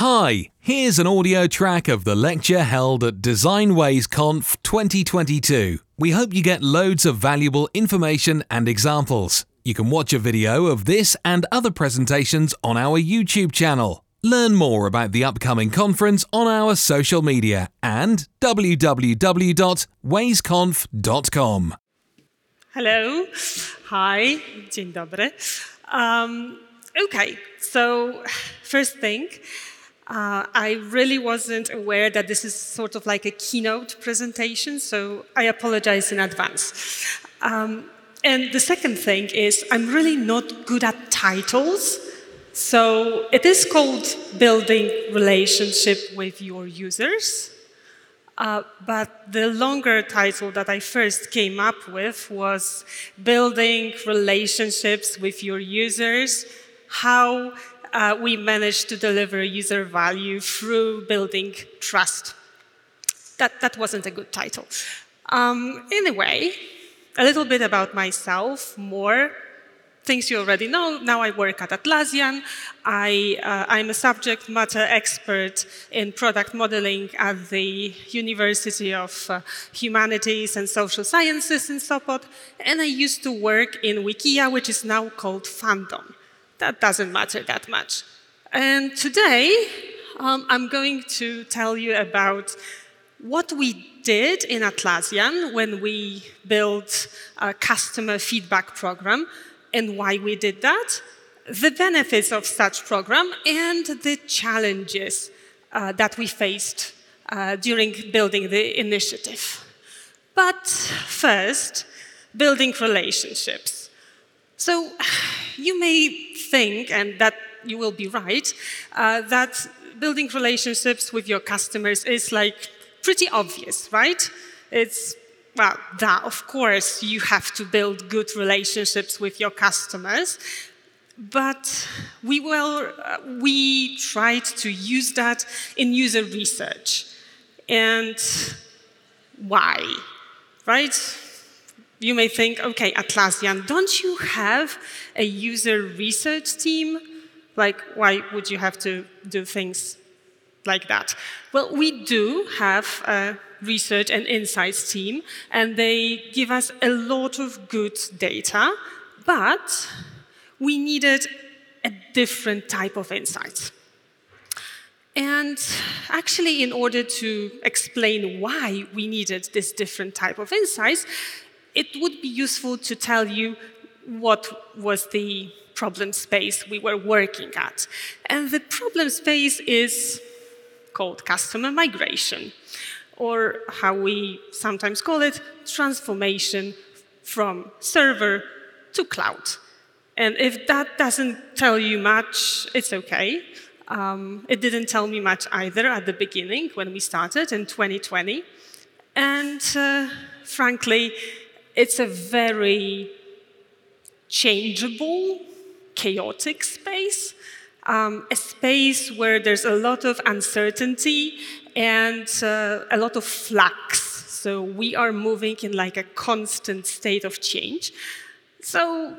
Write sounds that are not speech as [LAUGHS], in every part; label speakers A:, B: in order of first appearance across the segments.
A: Hi, here's an audio track of the lecture held at DesignWays Conf 2022. We hope you get loads of valuable information and examples. You can watch a video of this and other presentations on our YouTube channel. Learn more about the upcoming conference on our social media and www.waysconf.com.
B: Hello. Hi. Dzień dobry. Um, okay, so [SIGHS] first thing, uh, I really wasn't aware that this is sort of like a keynote presentation, so I apologize in advance. Um, and the second thing is, I'm really not good at titles. So it is called building relationship with your users. Uh, but the longer title that I first came up with was building relationships with your users, how uh, we managed to deliver user value through building trust. That, that wasn't a good title. Um, anyway, a little bit about myself, more things you already know. Now I work at Atlassian. I, uh, I'm a subject matter expert in product modeling at the University of uh, Humanities and Social Sciences in Sopot. And I used to work in Wikia, which is now called Fandom that doesn't matter that much. And today, um, I'm going to tell you about what we did in Atlassian when we built a customer feedback program and why we did that, the benefits of such program, and the challenges uh, that we faced uh, during building the initiative. But first, building relationships. So [SIGHS] you may think, and that you will be right, uh, that building relationships with your customers is like pretty obvious, right? It's well, that of course you have to build good relationships with your customers, but we will uh, we tried to use that in user research, and why, right? You may think, okay, Atlassian, don't you have a user research team? Like, why would you have to do things like that? Well, we do have a research and insights team, and they give us a lot of good data, but we needed a different type of insights. And actually, in order to explain why we needed this different type of insights, it would be useful to tell you what was the problem space we were working at. And the problem space is called customer migration, or how we sometimes call it, transformation from server to cloud. And if that doesn't tell you much, it's okay. Um, it didn't tell me much either at the beginning when we started in 2020. And uh, frankly, it's a very changeable, chaotic space, um, a space where there's a lot of uncertainty and uh, a lot of flux. So we are moving in like a constant state of change. So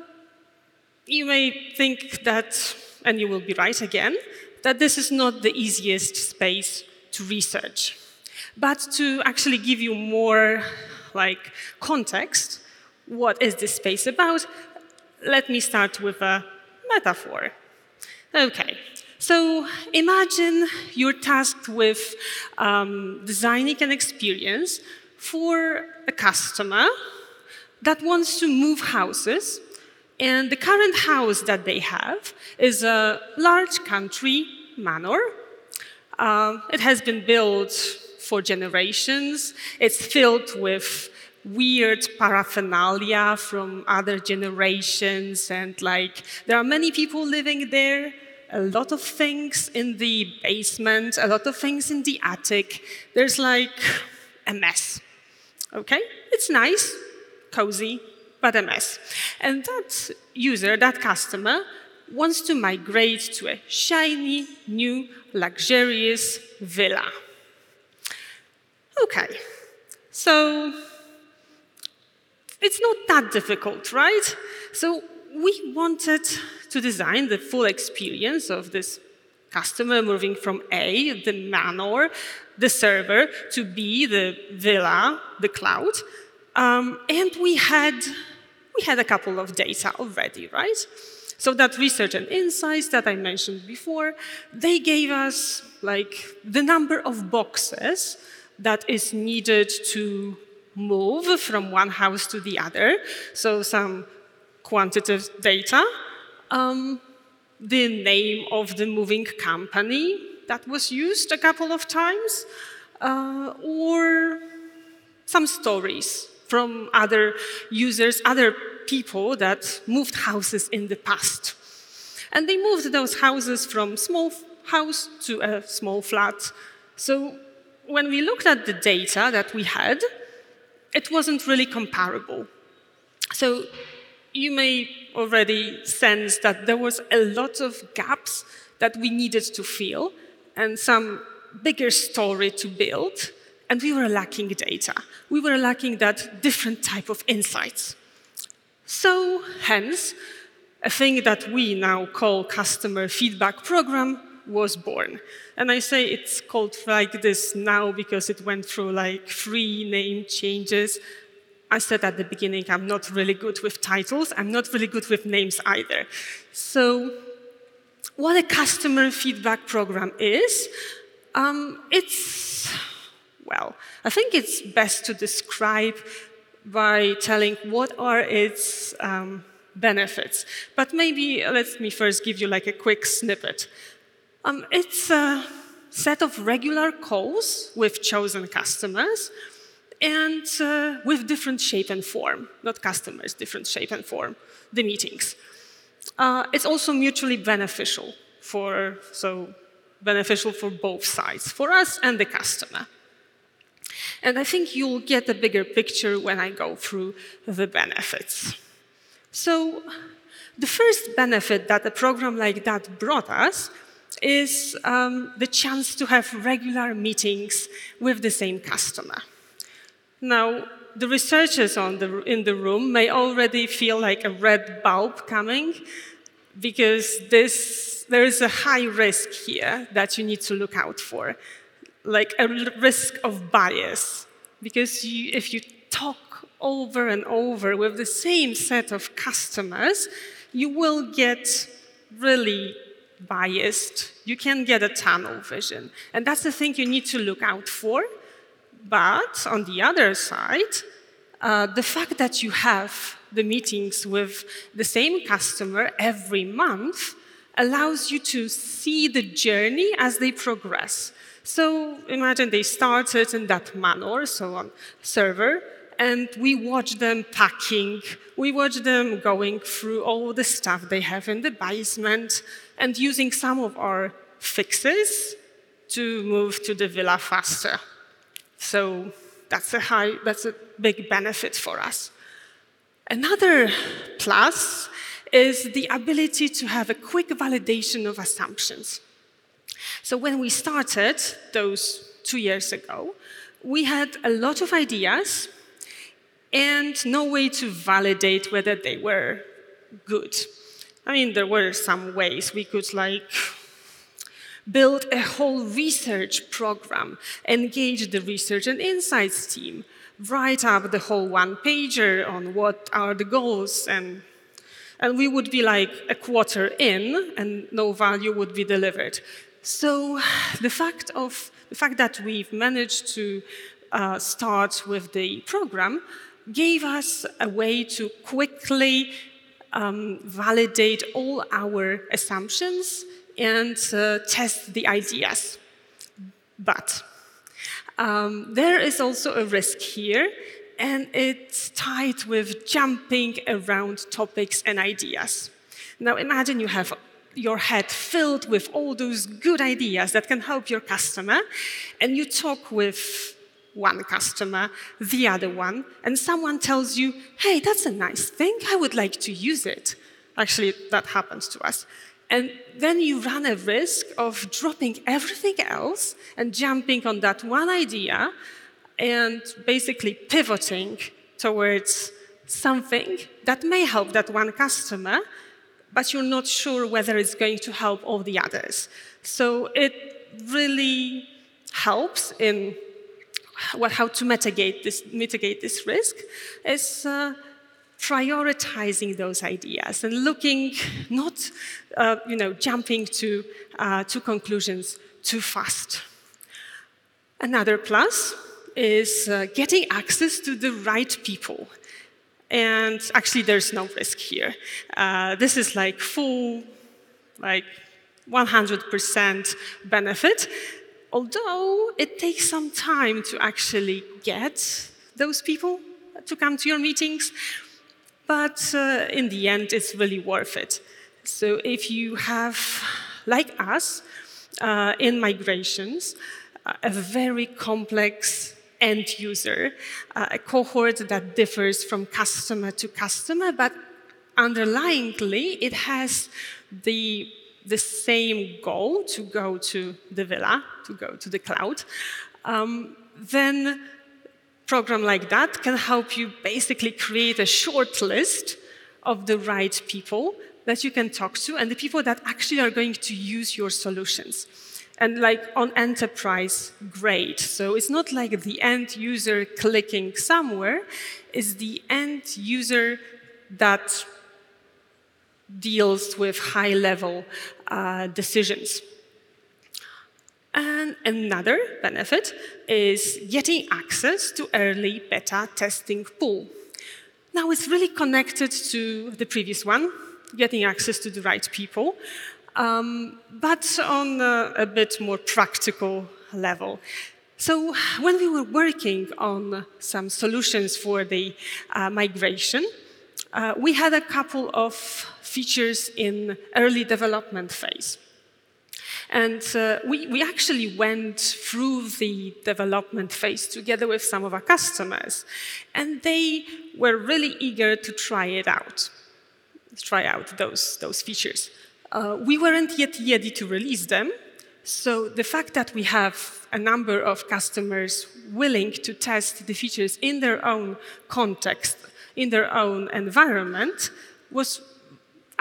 B: you may think that, and you will be right again, that this is not the easiest space to research. But to actually give you more like context, what is this space about? Let me start with a metaphor. Okay, so imagine you're tasked with um, designing an experience for a customer that wants to move houses, and the current house that they have is a large country manor. Uh, it has been built for generations. It's filled with weird paraphernalia from other generations, and like there are many people living there. A lot of things in the basement, a lot of things in the attic. There's like a mess. Okay? It's nice, cozy, but a mess. And that user, that customer, wants to migrate to a shiny, new, luxurious villa. Okay, so it's not that difficult, right? So we wanted to design the full experience of this customer moving from A, the manor, the server, to B, the villa, the cloud. Um, and we had, we had a couple of data already, right? So that research and insights that I mentioned before, they gave us like the number of boxes that is needed to move from one house to the other. So some quantitative data. Um, the name of the moving company that was used a couple of times, uh, or some stories from other users, other people that moved houses in the past. And they moved those houses from small house to a small flat. So when we looked at the data that we had, it wasn't really comparable. So you may already sense that there was a lot of gaps that we needed to fill and some bigger story to build, and we were lacking data. We were lacking that different type of insights. So, hence, a thing that we now call customer feedback program was born. And I say it's called like this now because it went through like three name changes I said at the beginning, I'm not really good with titles. I'm not really good with names either. So, what a customer feedback program is, um, it's, well, I think it's best to describe by telling what are its um, benefits. But maybe let me first give you like a quick snippet. Um, it's a set of regular calls with chosen customers and uh, with different shape and form, not customers, different shape and form, the meetings. Uh, it's also mutually beneficial for, so beneficial for both sides, for us and the customer. And I think you'll get a bigger picture when I go through the benefits. So, the first benefit that a program like that brought us is um, the chance to have regular meetings with the same customer. Now, the researchers the, in the room may already feel like a red bulb coming because this, there is a high risk here that you need to look out for, like a risk of bias. Because you, if you talk over and over with the same set of customers, you will get really biased. You can get a tunnel vision. And that's the thing you need to look out for but on the other side, uh, the fact that you have the meetings with the same customer every month allows you to see the journey as they progress. So imagine they started in that manner, so on server, and we watch them packing, we watch them going through all the stuff they have in the basement, and using some of our fixes to move to the villa faster. So that's a high, that's a big benefit for us. Another plus is the ability to have a quick validation of assumptions. So when we started those two years ago, we had a lot of ideas and no way to validate whether they were good. I mean, there were some ways we could like build a whole research program, engage the research and insights team, write up the whole one pager on what are the goals and and we would be like a quarter in and no value would be delivered. So the fact of the fact that we've managed to uh, start with the program gave us a way to quickly um, validate all our assumptions and uh, test the ideas. But um, there is also a risk here, and it's tied with jumping around topics and ideas. Now, imagine you have your head filled with all those good ideas that can help your customer, and you talk with one customer, the other one, and someone tells you, hey, that's a nice thing, I would like to use it. Actually, that happens to us. And then you run a risk of dropping everything else and jumping on that one idea and basically pivoting towards something that may help that one customer, but you're not sure whether it's going to help all the others. So it really helps in how to mitigate this, mitigate this risk is uh, prioritizing those ideas and looking, not uh, you know, jumping to, uh, to conclusions too fast. Another plus is uh, getting access to the right people. And actually, there's no risk here. Uh, this is like full, like 100% benefit, although it takes some time to actually get those people to come to your meetings. But uh, in the end, it's really worth it. So if you have, like us, uh, in migrations, a very complex end user, uh, a cohort that differs from customer to customer, but underlyingly, it has the, the same goal to go to the villa, to go to the cloud, um, then program like that can help you basically create a short list of the right people that you can talk to and the people that actually are going to use your solutions and like on enterprise grade. So it's not like the end user clicking somewhere, it's the end user that deals with high level uh, decisions. And another benefit is getting access to early beta testing pool. Now it's really connected to the previous one, getting access to the right people. Um, but on a, a bit more practical level. So when we were working on some solutions for the uh, migration, uh, we had a couple of features in early development phase. And uh, we, we, actually went through the development phase together with some of our customers. And they were really eager to try it out, try out those, those features. Uh, we weren't yet ready to release them. So the fact that we have a number of customers willing to test the features in their own context, in their own environment, was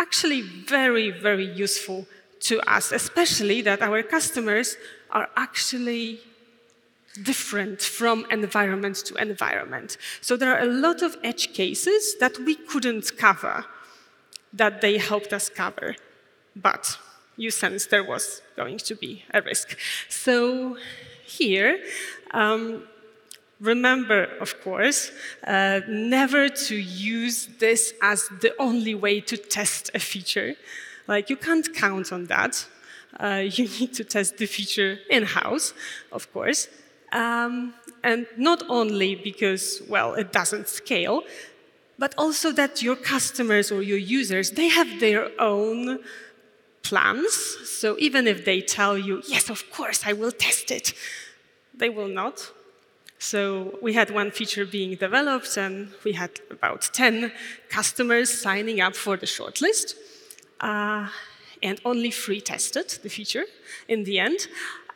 B: actually very, very useful to us, especially that our customers are actually different from environment to environment. So there are a lot of edge cases that we couldn't cover that they helped us cover but you sense there was going to be a risk. So here, um, remember, of course, uh, never to use this as the only way to test a feature. Like, you can't count on that. Uh, [LAUGHS] you need to test the feature in-house, of course. Um, and not only because, well, it doesn't scale, but also that your customers or your users, they have their own plans. So even if they tell you, yes, of course, I will test it, they will not. So we had one feature being developed, and we had about 10 customers signing up for the shortlist. Uh, and only three tested the feature in the end.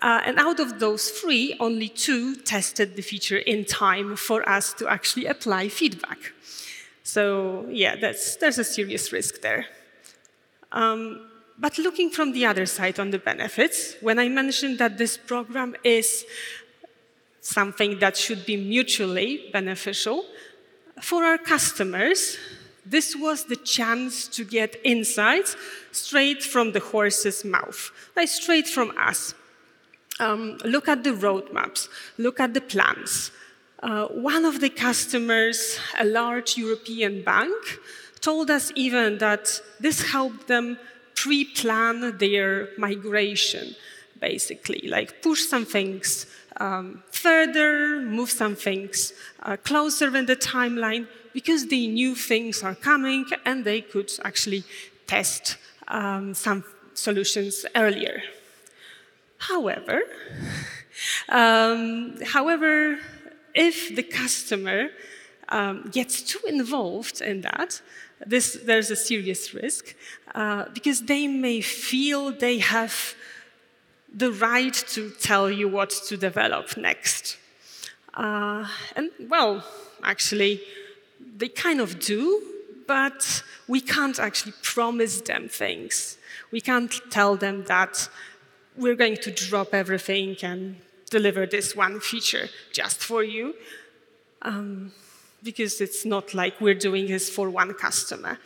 B: Uh, and out of those three, only two tested the feature in time for us to actually apply feedback. So yeah, there's a serious risk there. Um, but looking from the other side on the benefits, when I mentioned that this program is something that should be mutually beneficial, for our customers, this was the chance to get insights straight from the horse's mouth, like straight from us. Um, look at the roadmaps, look at the plans. Uh, one of the customers, a large European bank, told us even that this helped them pre-plan their migration, basically, like push some things um, further, move some things uh, closer in the timeline, because they knew things are coming and they could actually test um, some solutions earlier. However, [LAUGHS] um, however, if the customer um, gets too involved in that, this, there's a serious risk uh, because they may feel they have the right to tell you what to develop next. Uh, and well, actually, they kind of do, but we can't actually promise them things. We can't tell them that we're going to drop everything and deliver this one feature just for you, um, because it's not like we're doing this for one customer.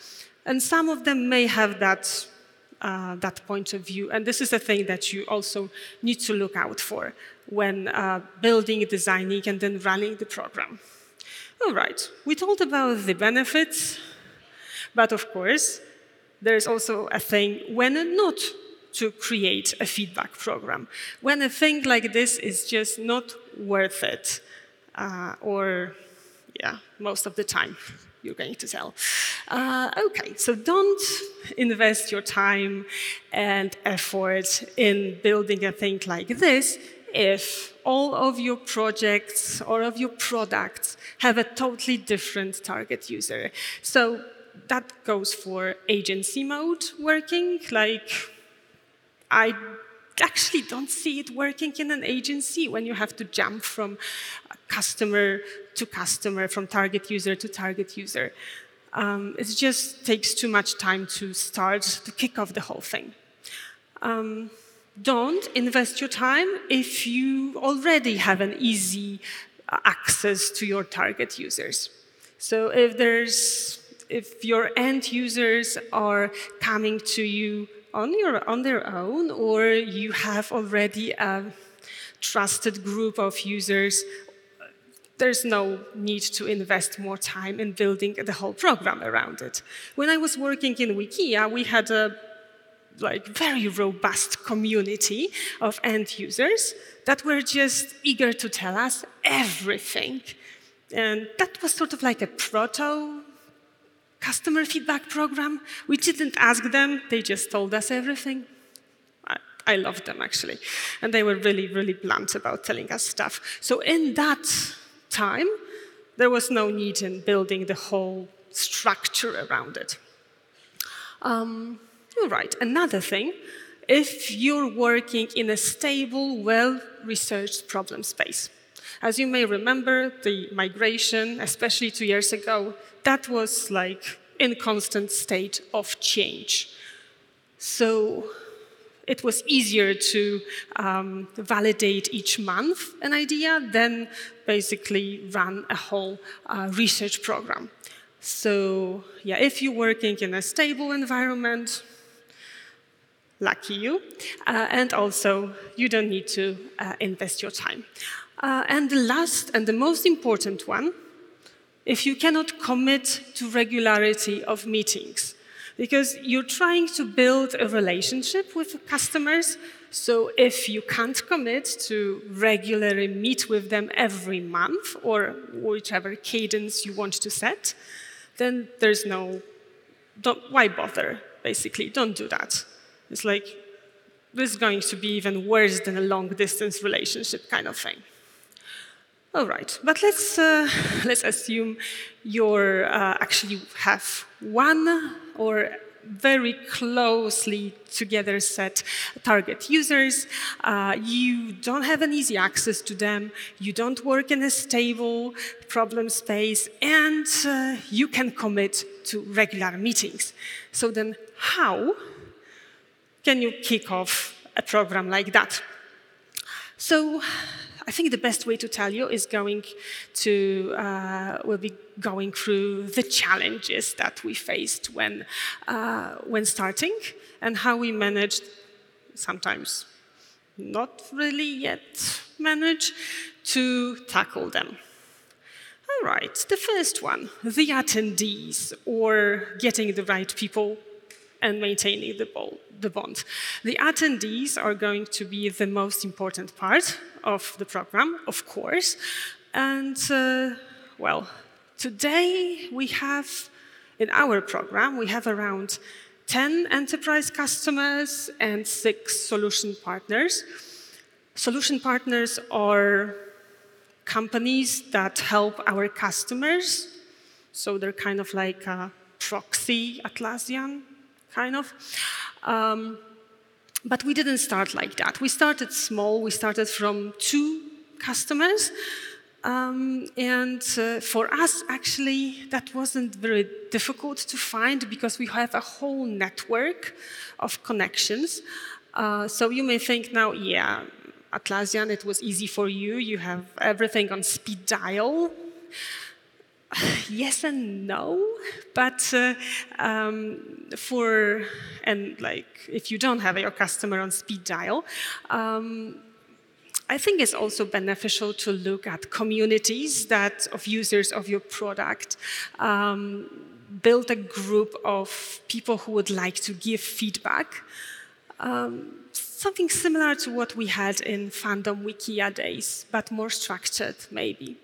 B: And some of them may have that, uh, that point of view, and this is a thing that you also need to look out for when uh, building, designing, and then running the program. All right, we talked about the benefits, but of course, there's also a thing when not to create a feedback program. When a thing like this is just not worth it, uh, or yeah, most of the time you're going to tell. Uh, okay, so don't invest your time and effort in building a thing like this if all of your projects or of your products have a totally different target user. So that goes for agency mode working, like I actually don't see it working in an agency when you have to jump from customer to customer, from target user to target user. Um, it just takes too much time to start, to kick off the whole thing. Um, don't invest your time if you already have an easy access to your target users. So if there's if your end users are coming to you on your on their own or you have already a trusted group of users there's no need to invest more time in building the whole program around it. When I was working in Wikia, we had a like very robust community of end users that were just eager to tell us everything. And that was sort of like a proto customer feedback program. We didn't ask them, they just told us everything. I, I loved them actually. And they were really, really blunt about telling us stuff. So in that time, there was no need in building the whole structure around it. Um, right. Another thing, if you're working in a stable, well-researched problem space. As you may remember, the migration, especially two years ago, that was like in constant state of change. So it was easier to um, validate each month an idea than basically run a whole uh, research program. So yeah, if you're working in a stable environment, lucky you. Uh, and also, you don't need to uh, invest your time. Uh, and the last and the most important one, if you cannot commit to regularity of meetings, because you're trying to build a relationship with customers. So if you can't commit to regularly meet with them every month or whichever cadence you want to set, then there's no, why bother, basically, don't do that. It's like, this is going to be even worse than a long distance relationship kind of thing. All right, but let's, uh, let's assume you uh, actually have one or very closely together set target users. Uh, you don't have an easy access to them. You don't work in a stable problem space, and uh, you can commit to regular meetings. So then, how can you kick off a program like that? So I think the best way to tell you is going to, uh, we'll be going through the challenges that we faced when, uh, when starting and how we managed, sometimes not really yet manage, to tackle them. All right, the first one, the attendees, or getting the right people and maintaining the, the bond. The attendees are going to be the most important part of the program, of course. And, uh, well, today we have, in our program, we have around 10 enterprise customers and six solution partners. Solution partners are companies that help our customers. So they're kind of like a proxy Atlassian kind of. Um, but we didn't start like that. We started small. We started from two customers. Um, and uh, for us, actually, that wasn't very difficult to find because we have a whole network of connections. Uh, so you may think now, yeah, Atlassian, it was easy for you. You have everything on speed dial. Yes and no, but uh, um, for and like if you don't have your customer on speed dial, um, I think it's also beneficial to look at communities that of users of your product. Um, build a group of people who would like to give feedback. Um, something similar to what we had in fandom wikia days, but more structured maybe.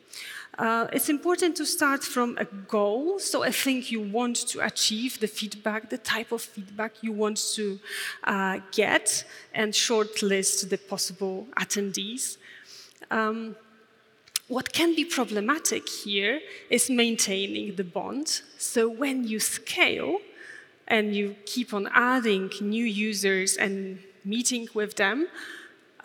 B: Uh, it's important to start from a goal. So I think you want to achieve the feedback, the type of feedback you want to uh, get, and shortlist the possible attendees. Um, what can be problematic here is maintaining the bond. So when you scale and you keep on adding new users and meeting with them,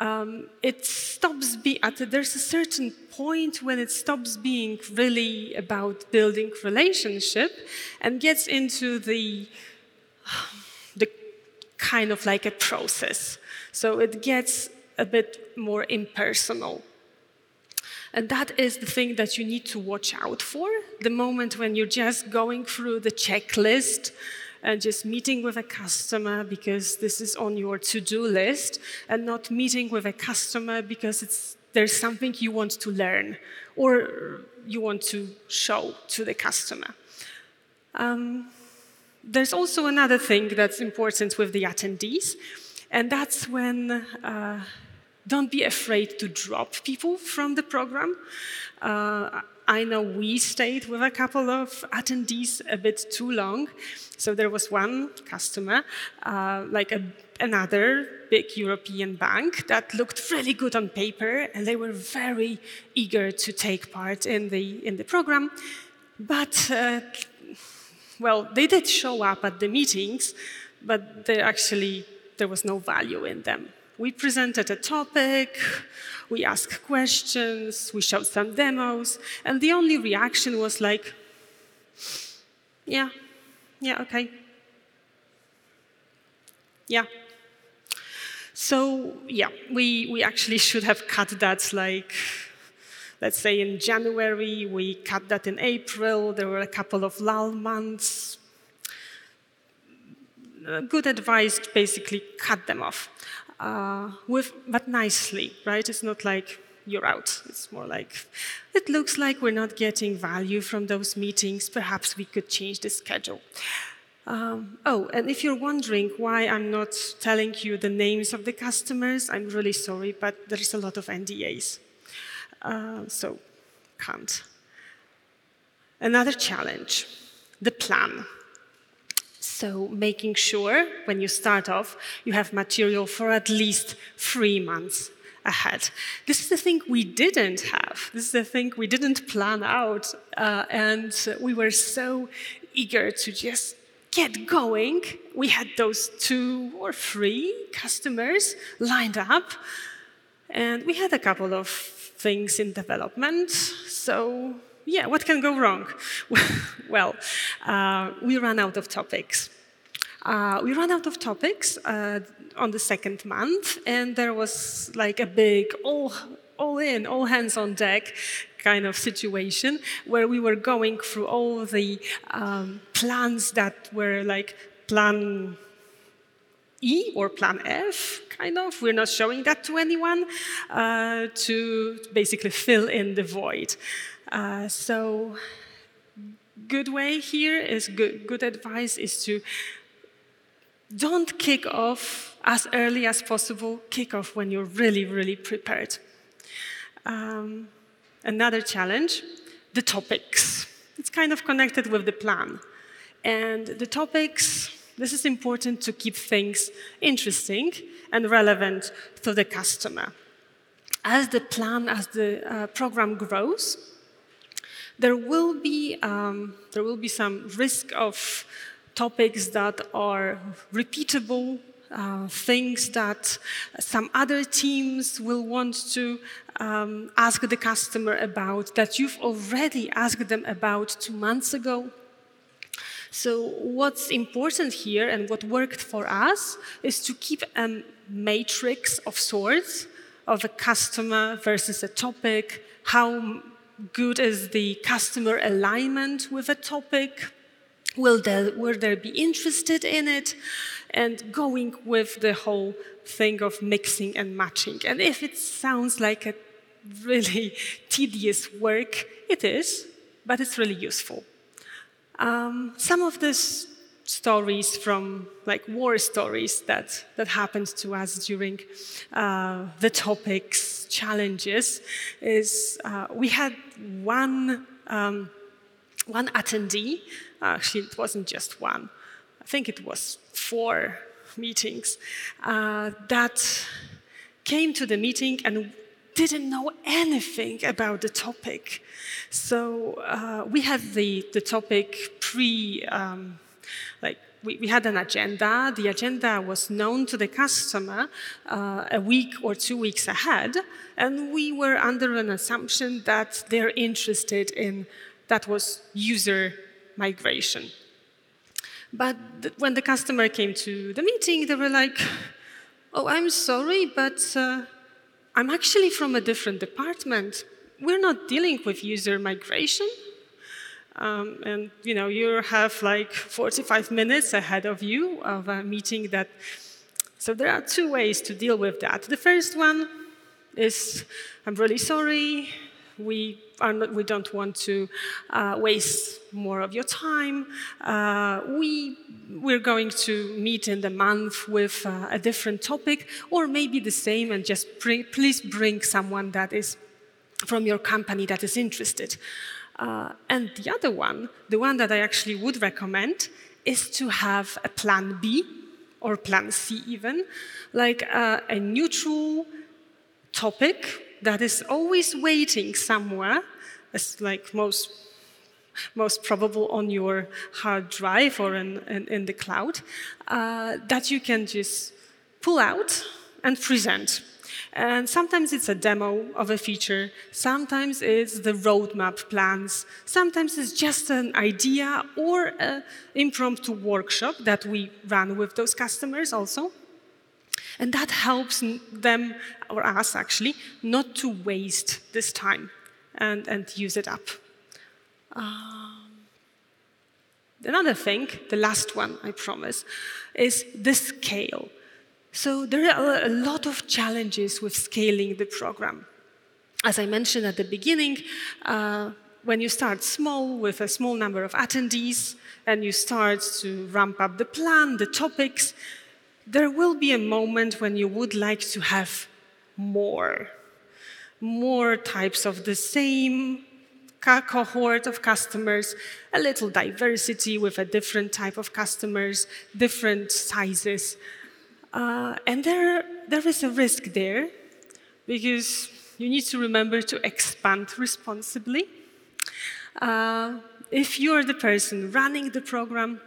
B: um, it stops being, there's a certain point when it stops being really about building relationship and gets into the, the kind of like a process. So it gets a bit more impersonal. And that is the thing that you need to watch out for. The moment when you're just going through the checklist and just meeting with a customer because this is on your to-do list and not meeting with a customer because it's, there's something you want to learn or you want to show to the customer. Um, there's also another thing that's important with the attendees, and that's when uh, don't be afraid to drop people from the program. Uh, I know we stayed with a couple of attendees a bit too long. So there was one customer, uh, like a, another big European bank that looked really good on paper, and they were very eager to take part in the, in the program. But, uh, well, they did show up at the meetings, but they actually, there was no value in them. We presented a topic, we asked questions, we showed some demos, and the only reaction was like, yeah, yeah, okay. Yeah. So, yeah, we, we actually [LAUGHS] should have cut that like, let's say in January, we cut that in April, there were a couple of lull months. Uh, good advice, to basically cut them off uh, with, but nicely, right? It's not like you're out. It's more like, it looks like we're not getting value from those meetings. Perhaps we could change the schedule. Um, oh, and if you're wondering why I'm not telling you the names of the customers, I'm really sorry, but there's a lot of NDAs. Uh, so, can't. Another challenge, the plan. So making sure when you start off, you have material for at least three months ahead. This is the thing we didn't have. This is the thing we didn't plan out. Uh, and we were so eager to just get going. We had those two or three customers lined up. And we had a couple of things in development. So yeah, what can go wrong? [LAUGHS] well, uh, we ran out of topics. Uh, we ran out of topics uh, on the second month, and there was like a big all, all in, all hands on deck kind of situation where we were going through all the um, plans that were like plan E or plan F, kind of. We're not showing that to anyone uh, to basically fill in the void. Uh, so good way here is good, good advice is to don't kick off as early as possible. Kick off when you're really, really prepared. Um, another challenge, the topics. It's kind of connected with the plan. And the topics, this is important to keep things interesting and relevant to the customer. As the plan, as the uh, program grows, there will be, um, there will be some risk of topics that are repeatable uh, things that some other teams will want to um, ask the customer about that you've already asked them about two months ago. So, what's important here and what worked for us is to keep a matrix of sorts of a customer versus a topic, how good is the customer alignment with a topic, will there, will there be interested in it, and going with the whole thing of mixing and matching. And if it sounds like a really [LAUGHS] tedious work, it is, but it's really useful. Um, some of these stories from like war stories that, that happened to us during uh, the topics challenges is uh, we had one um, one attendee actually it wasn't just one i think it was four meetings uh, that came to the meeting and didn't know anything about the topic. So uh, we had the, the topic pre, um, like we, we, had an agenda. The agenda was known to the customer uh, a week or two weeks ahead, and we were under an assumption that they're interested in that was user migration. But th- when the customer came to the meeting, they were like, "Oh, I'm sorry, but." Uh, I'm actually from a different department. We're not dealing with user migration. Um, and you know, you have like 45 minutes ahead of you of a meeting that. So there are two ways to deal with that. The first one is, I'm really sorry. We are not, we don't want to uh, waste more of your time. Uh, we, we're going to meet in the month with uh, a different topic, or maybe the same, and just bring, please bring someone that is from your company that is interested. Uh, and the other one, the one that I actually would recommend, is to have a plan B or plan C even, like uh, a neutral topic that is always waiting somewhere, as like most most probable on your hard drive or in, in, in the cloud, uh, that you can just pull out and present. And sometimes it's a demo of a feature, sometimes it's the roadmap plans, sometimes it's just an idea or an impromptu workshop that we run with those customers also. And that helps them, or us actually, not to waste this time and, and use it up. Um, another thing, the last one, I promise, is the scale. So there are a lot of challenges with scaling the program. As I mentioned at the beginning, uh, when you start small with a small number of attendees and you start to ramp up the plan, the topics, there will be a moment when you would like to have more. More types of the same cohort of customers, a little diversity with a different type of customers, different sizes. Uh, and there, there is a risk there because you need to remember to expand responsibly. Uh, if you're the person running the program,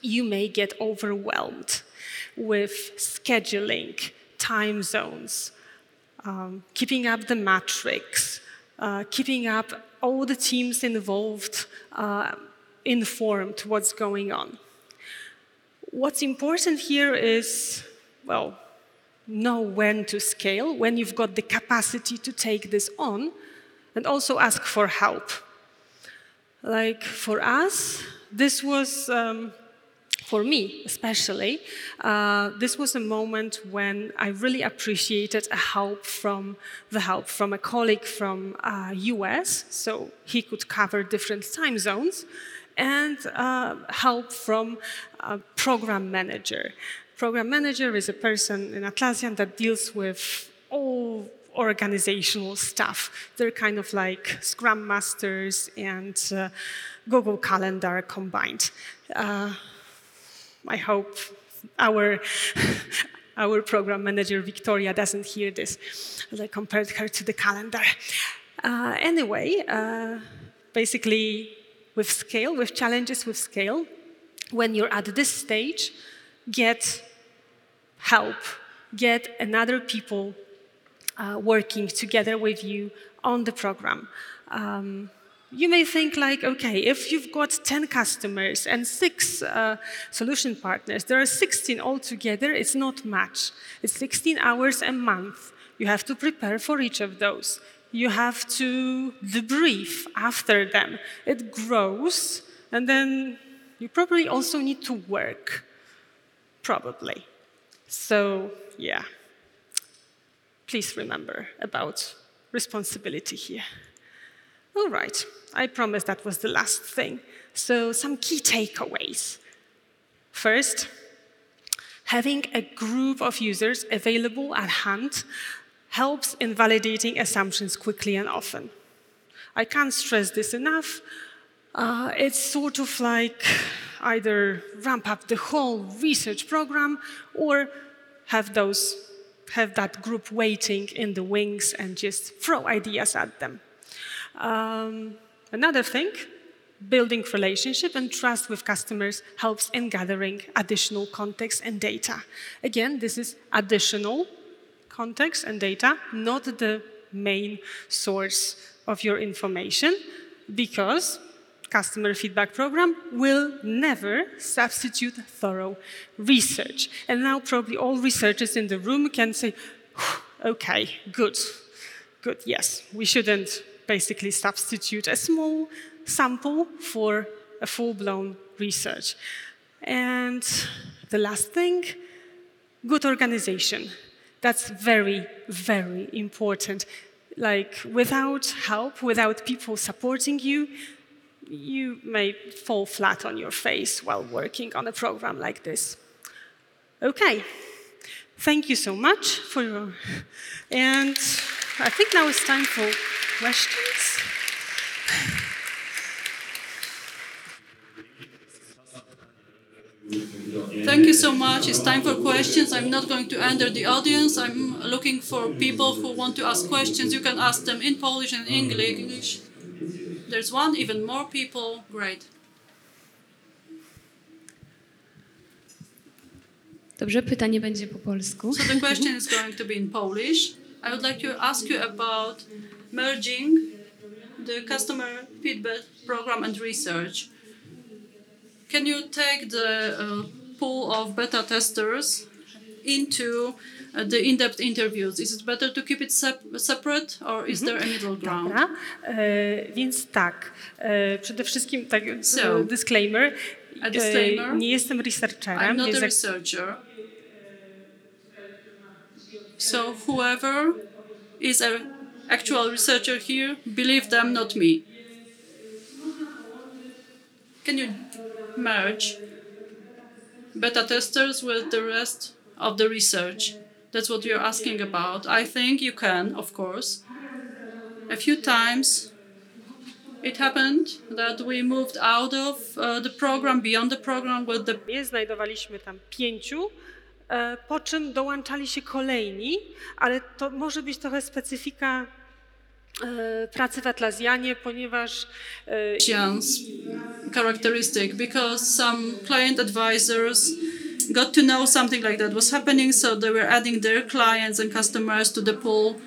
B: you may get overwhelmed with scheduling, time zones, um, keeping up the matrix, uh, keeping up all the teams involved uh, informed what's going on. What's important here is, well, know when to scale, when you've got the capacity to take this on, and also ask for help. Like for us, this was um, for me especially, uh, this was a moment when I really appreciated a help from the help from a colleague from uh, US, so he could cover different time zones, and uh, help from a program manager. Program manager is a person in Atlassian that deals with all organizational stuff. They're kind of like Scrum Masters and uh, Google Calendar combined. Uh, I hope our, [LAUGHS] our program manager, Victoria, doesn't hear this. As I compared her to the calendar. Uh, anyway, uh, basically, with scale, with challenges with scale, when you're at this stage, get help get another people uh, working together with you on the program. Um, you may think like, okay, if you've got 10 customers and six uh, solution partners, there are 16 altogether, it's not much. It's 16 hours a month. You have to prepare for each of those. You have to debrief after them. It grows, and then you probably also need to work, probably. So, yeah, please remember about responsibility here. All right, I promise that was the last thing. So, some key takeaways. First, having a group of users available at hand helps in validating assumptions quickly and often. I can't stress this enough. Uh, it's sort of like either ramp up the whole research program or have those have that group waiting in the wings and just throw ideas at them. Um, another thing, building relationship and trust with customers helps in gathering additional context and data. Again, this is additional context and data, not the main source of your information, because customer feedback program will never substitute thorough research. And now probably all researchers in the room can say, okay, good, good, yes, we shouldn't basically substitute a small sample for a full-blown research. And the last thing, good organization. That's very, very important. Like, without help, without people supporting you, you may fall flat on your face while working on a program like this. Okay, thank you so much for your, and I think now it's time for questions.
C: Thank you so much. It's time for questions. I'm not going to enter the audience. I'm looking for people who want to ask questions. You can ask them in Polish and English. There's one, even more people. Great.
D: Dobrze, pytanie będzie po polsku.
C: So the question is going to be in Polish. I would like to ask you about merging the customer feedback program and research. Can you take the uh, pool of beta testers into uh, the in-depth interviews? Is it better to keep it sep separate or is there a middle ground?
B: Dobra, e, więc tak, e, przede wszystkim tak,
C: So,
B: disclaimer.
C: a disclaimer.
B: E, nie jestem researcherem.
C: I'm not a researcher. So whoever is an actual researcher here, believe them, not me. Can you merge beta testers with the rest of the research? That's what you're asking about. I think you can, of course. A few times it happened that we moved out of uh, the program, beyond the program, with the
B: Nie znajdowaliśmy tam pięciu, e, po czym dołączali się kolejni, ale to może być trochę specyfika pracy w Atlassianie, ponieważ
C: characteristic because some client advisors got to know something like that was happening, so they were adding their clients and customers to the pool,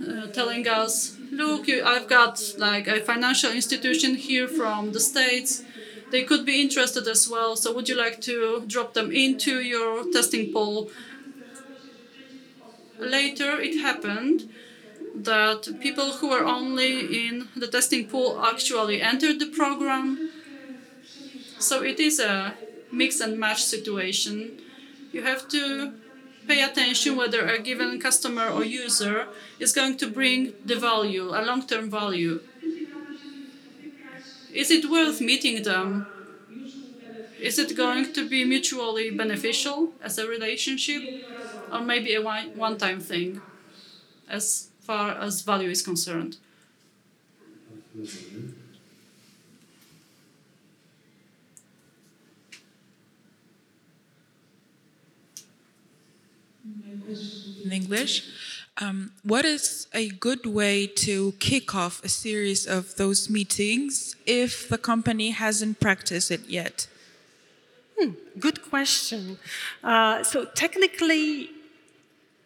C: uh, telling us, "Look, you, I've got like a financial institution here from the states. They could be interested as well. So would you like to drop them into your testing pool?" Later, it happened that people who were only in the testing pool actually entered the program. So it is a mix and match situation. You have to pay attention whether a given customer or user is going to bring the value, a long term value. Is it worth meeting them? Is it going to be mutually beneficial as a relationship? Or maybe a one time thing as far as value is concerned?
E: in English. Um, what is a good way to kick off a series of those meetings if the company hasn't practiced it yet?
B: Good question. Uh, so technically,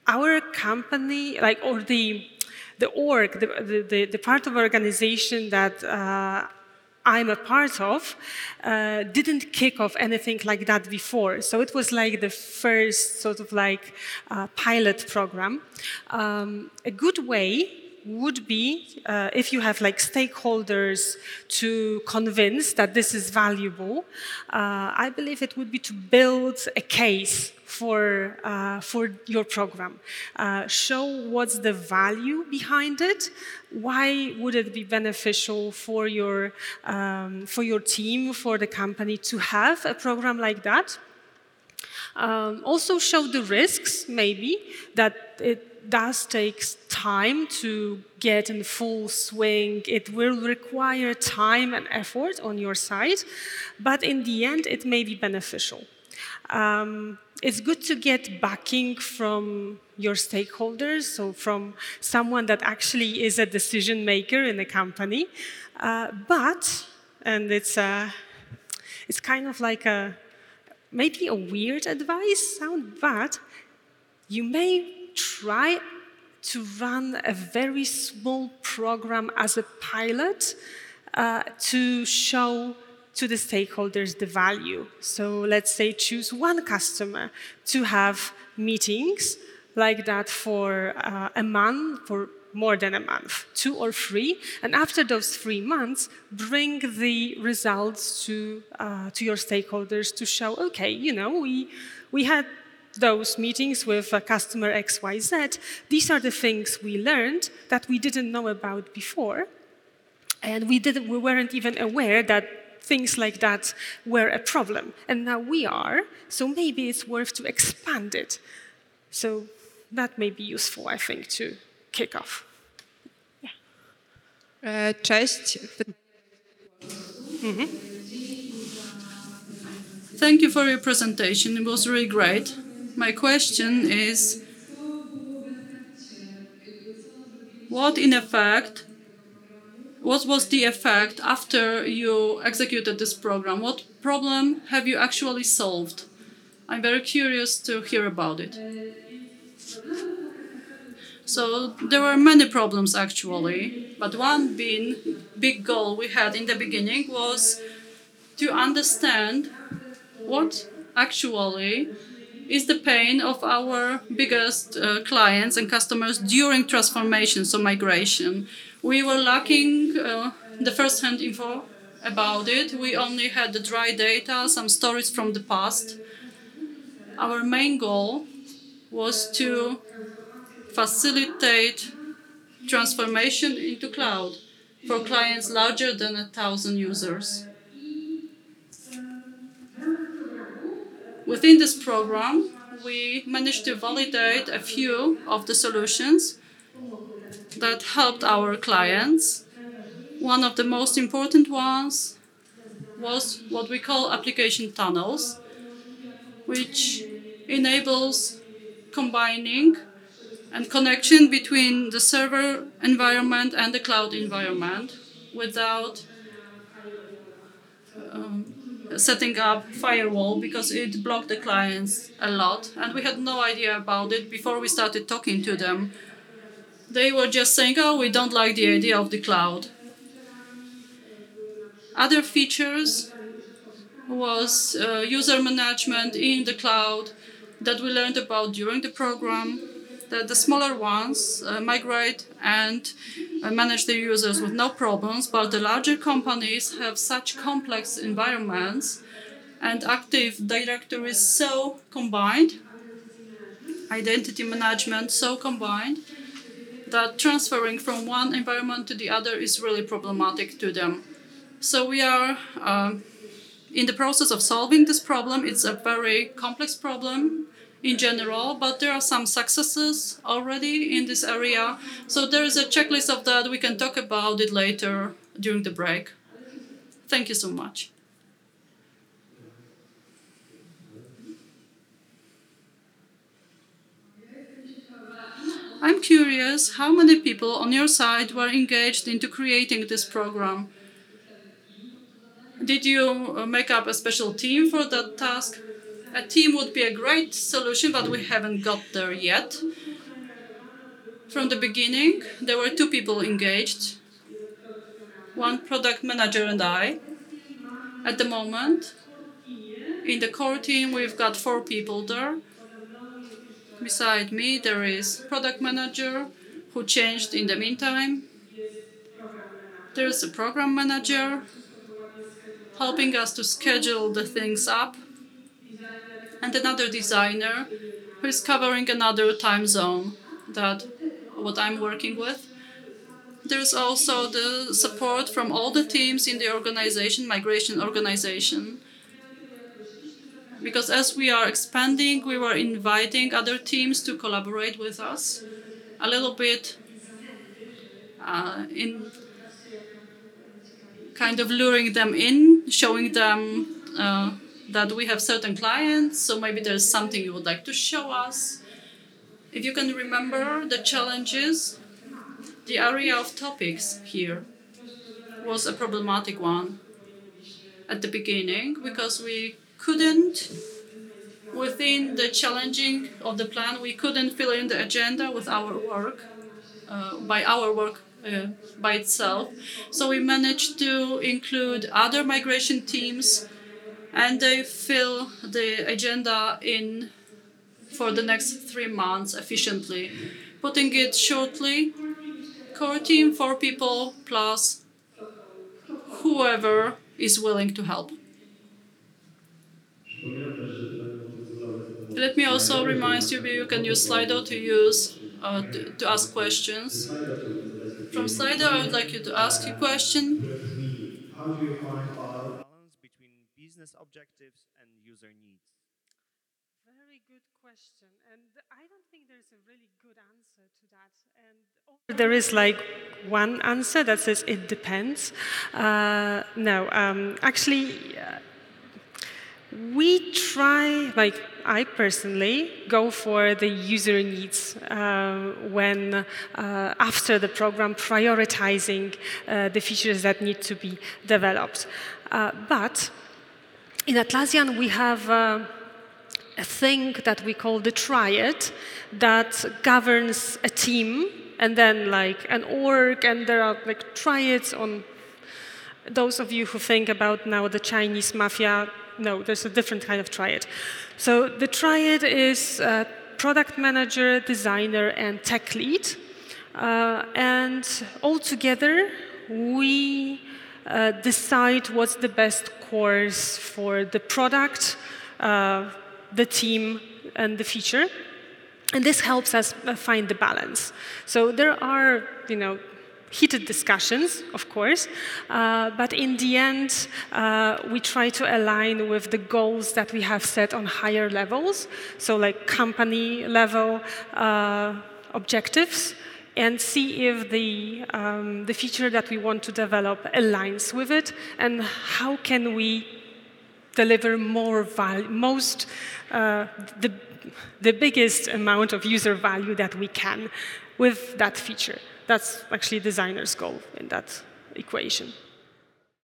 B: our company, like, or the the org, the, the, the part of organization that uh, I'm a part of, uh, didn't kick off anything like that before. So it was like the first sort of like uh, pilot program. Um, a good way would be uh, if you have like stakeholders to convince that this is valuable, uh, I believe it would be to build a case for, uh, for your program. Uh, show what's the value behind it. Why would it be beneficial for your, um, for your team, for the company to have a program like that? Um, also show the risks, maybe, that it does take time to get in full swing. It will require time and effort on your side, but in the end, it may be beneficial. Um, it's good to get backing from your stakeholders, so from someone that actually is a decision maker in the company. Uh, but, and it's, a, it's kind of like a maybe a weird advice sound, but you may try to run a very small program as a pilot uh, to show to the stakeholders the value. So let's say choose one customer to have meetings like that for uh, a month, for more than a month, two or three, and after those three months, bring the results to, uh, to your stakeholders to show, okay, you know, we, we had those meetings with uh, customer XYZ, these are the things we learned that we didn't know about before. And we, didn't, we weren't even aware that things like that were a problem. And now we are, so maybe it's worth to expand it. So that may be useful, I think, to kick off. Yeah.
F: Uh, cześć.
C: Mm-hmm. Thank you for your presentation. It was really great my question is what in effect what was the effect after you executed this program what problem have you actually solved i'm very curious to hear about it so there were many problems actually but one being big goal we had in the beginning was to understand what actually is the pain of our biggest uh, clients and customers during transformation, so migration. We were lacking uh, the first hand info about it. We only had the dry data, some stories from the past. Our main goal was to facilitate transformation into cloud for clients larger than a thousand users. Within this program, we managed to validate a few of the solutions that helped our clients. One of the most important ones was what we call application tunnels, which enables combining and connection between the server environment and the cloud environment without um, setting up firewall because it blocked the clients a lot. And we had no idea about it before we started talking to them. They were just saying oh we don't like the idea of the cloud. Other features was uh, user management in the cloud that we learned about during the program that the smaller ones uh, migrate and uh, manage their users with no problems, but the larger companies have such complex environments and Active Directory is so combined, identity management so combined, that transferring from one environment to the other is really problematic to them. So we are um, in the process of solving this problem. It's a very complex problem in general, but there are some successes already in this area. So there is a checklist of that. We can talk about it later during the break. Thank you so much. I'm curious how many people on your side were engaged into creating this program. Did you uh, make up a special team for that task? A team would be a great solution, but we haven't got there yet. From the beginning, there were two people engaged one product manager and I. At the moment, in the core team, we've got four people there. Beside me, there is product manager who changed in the meantime. There's a program manager helping us to schedule the things up, and another designer who is covering another time zone that what I'm working with. There's also the support from all the teams in the organization, migration organization. Because as we are expanding, we were inviting other teams to collaborate with us a little bit uh, in kind of luring them in, showing them uh, that we have certain clients, so maybe there's something you would like to show us. If you can remember the challenges the area of topics here was a problematic one at the beginning because we couldn't within the challenging of the plan we couldn't fill in the agenda with our work uh, by our work uh, by itself so we managed to include other migration teams and they fill the agenda in for the next three months efficiently putting it shortly core team, four people plus whoever is willing to help. Let me also remind you you can use Slido to use uh, to, to ask questions. From Slido, I would like you to ask a question.
G: Business objectives and user needs?
B: Very good question, and I don't think there's a really good answer to that. And there is like one answer that says it depends. Uh, no, um, actually, uh, we try, like I personally, go for the user needs uh, when uh, after the program prioritizing uh, the features that need to be developed. Uh, but in Atlassian, we have uh, a thing that we call the triad that governs a team and then like an org and there are like triads on those of you who think about now the Chinese mafia, no, there's a different kind of triad. So the triad is uh, product manager, designer, and tech lead. Uh, and all together, we uh, decide what's the best course for the product, uh, the team, and the feature. And this helps us uh, find the balance. So there are, you know, heated discussions, of course, uh, but in the end, uh, we try to align with the goals that we have set on higher levels, so like company level uh, objectives, and see if the, um, the feature that we want to develop aligns with it, and how can we deliver more value, most, uh, the, the biggest amount of user value that we can with that feature. That's actually designer's goal in that equation.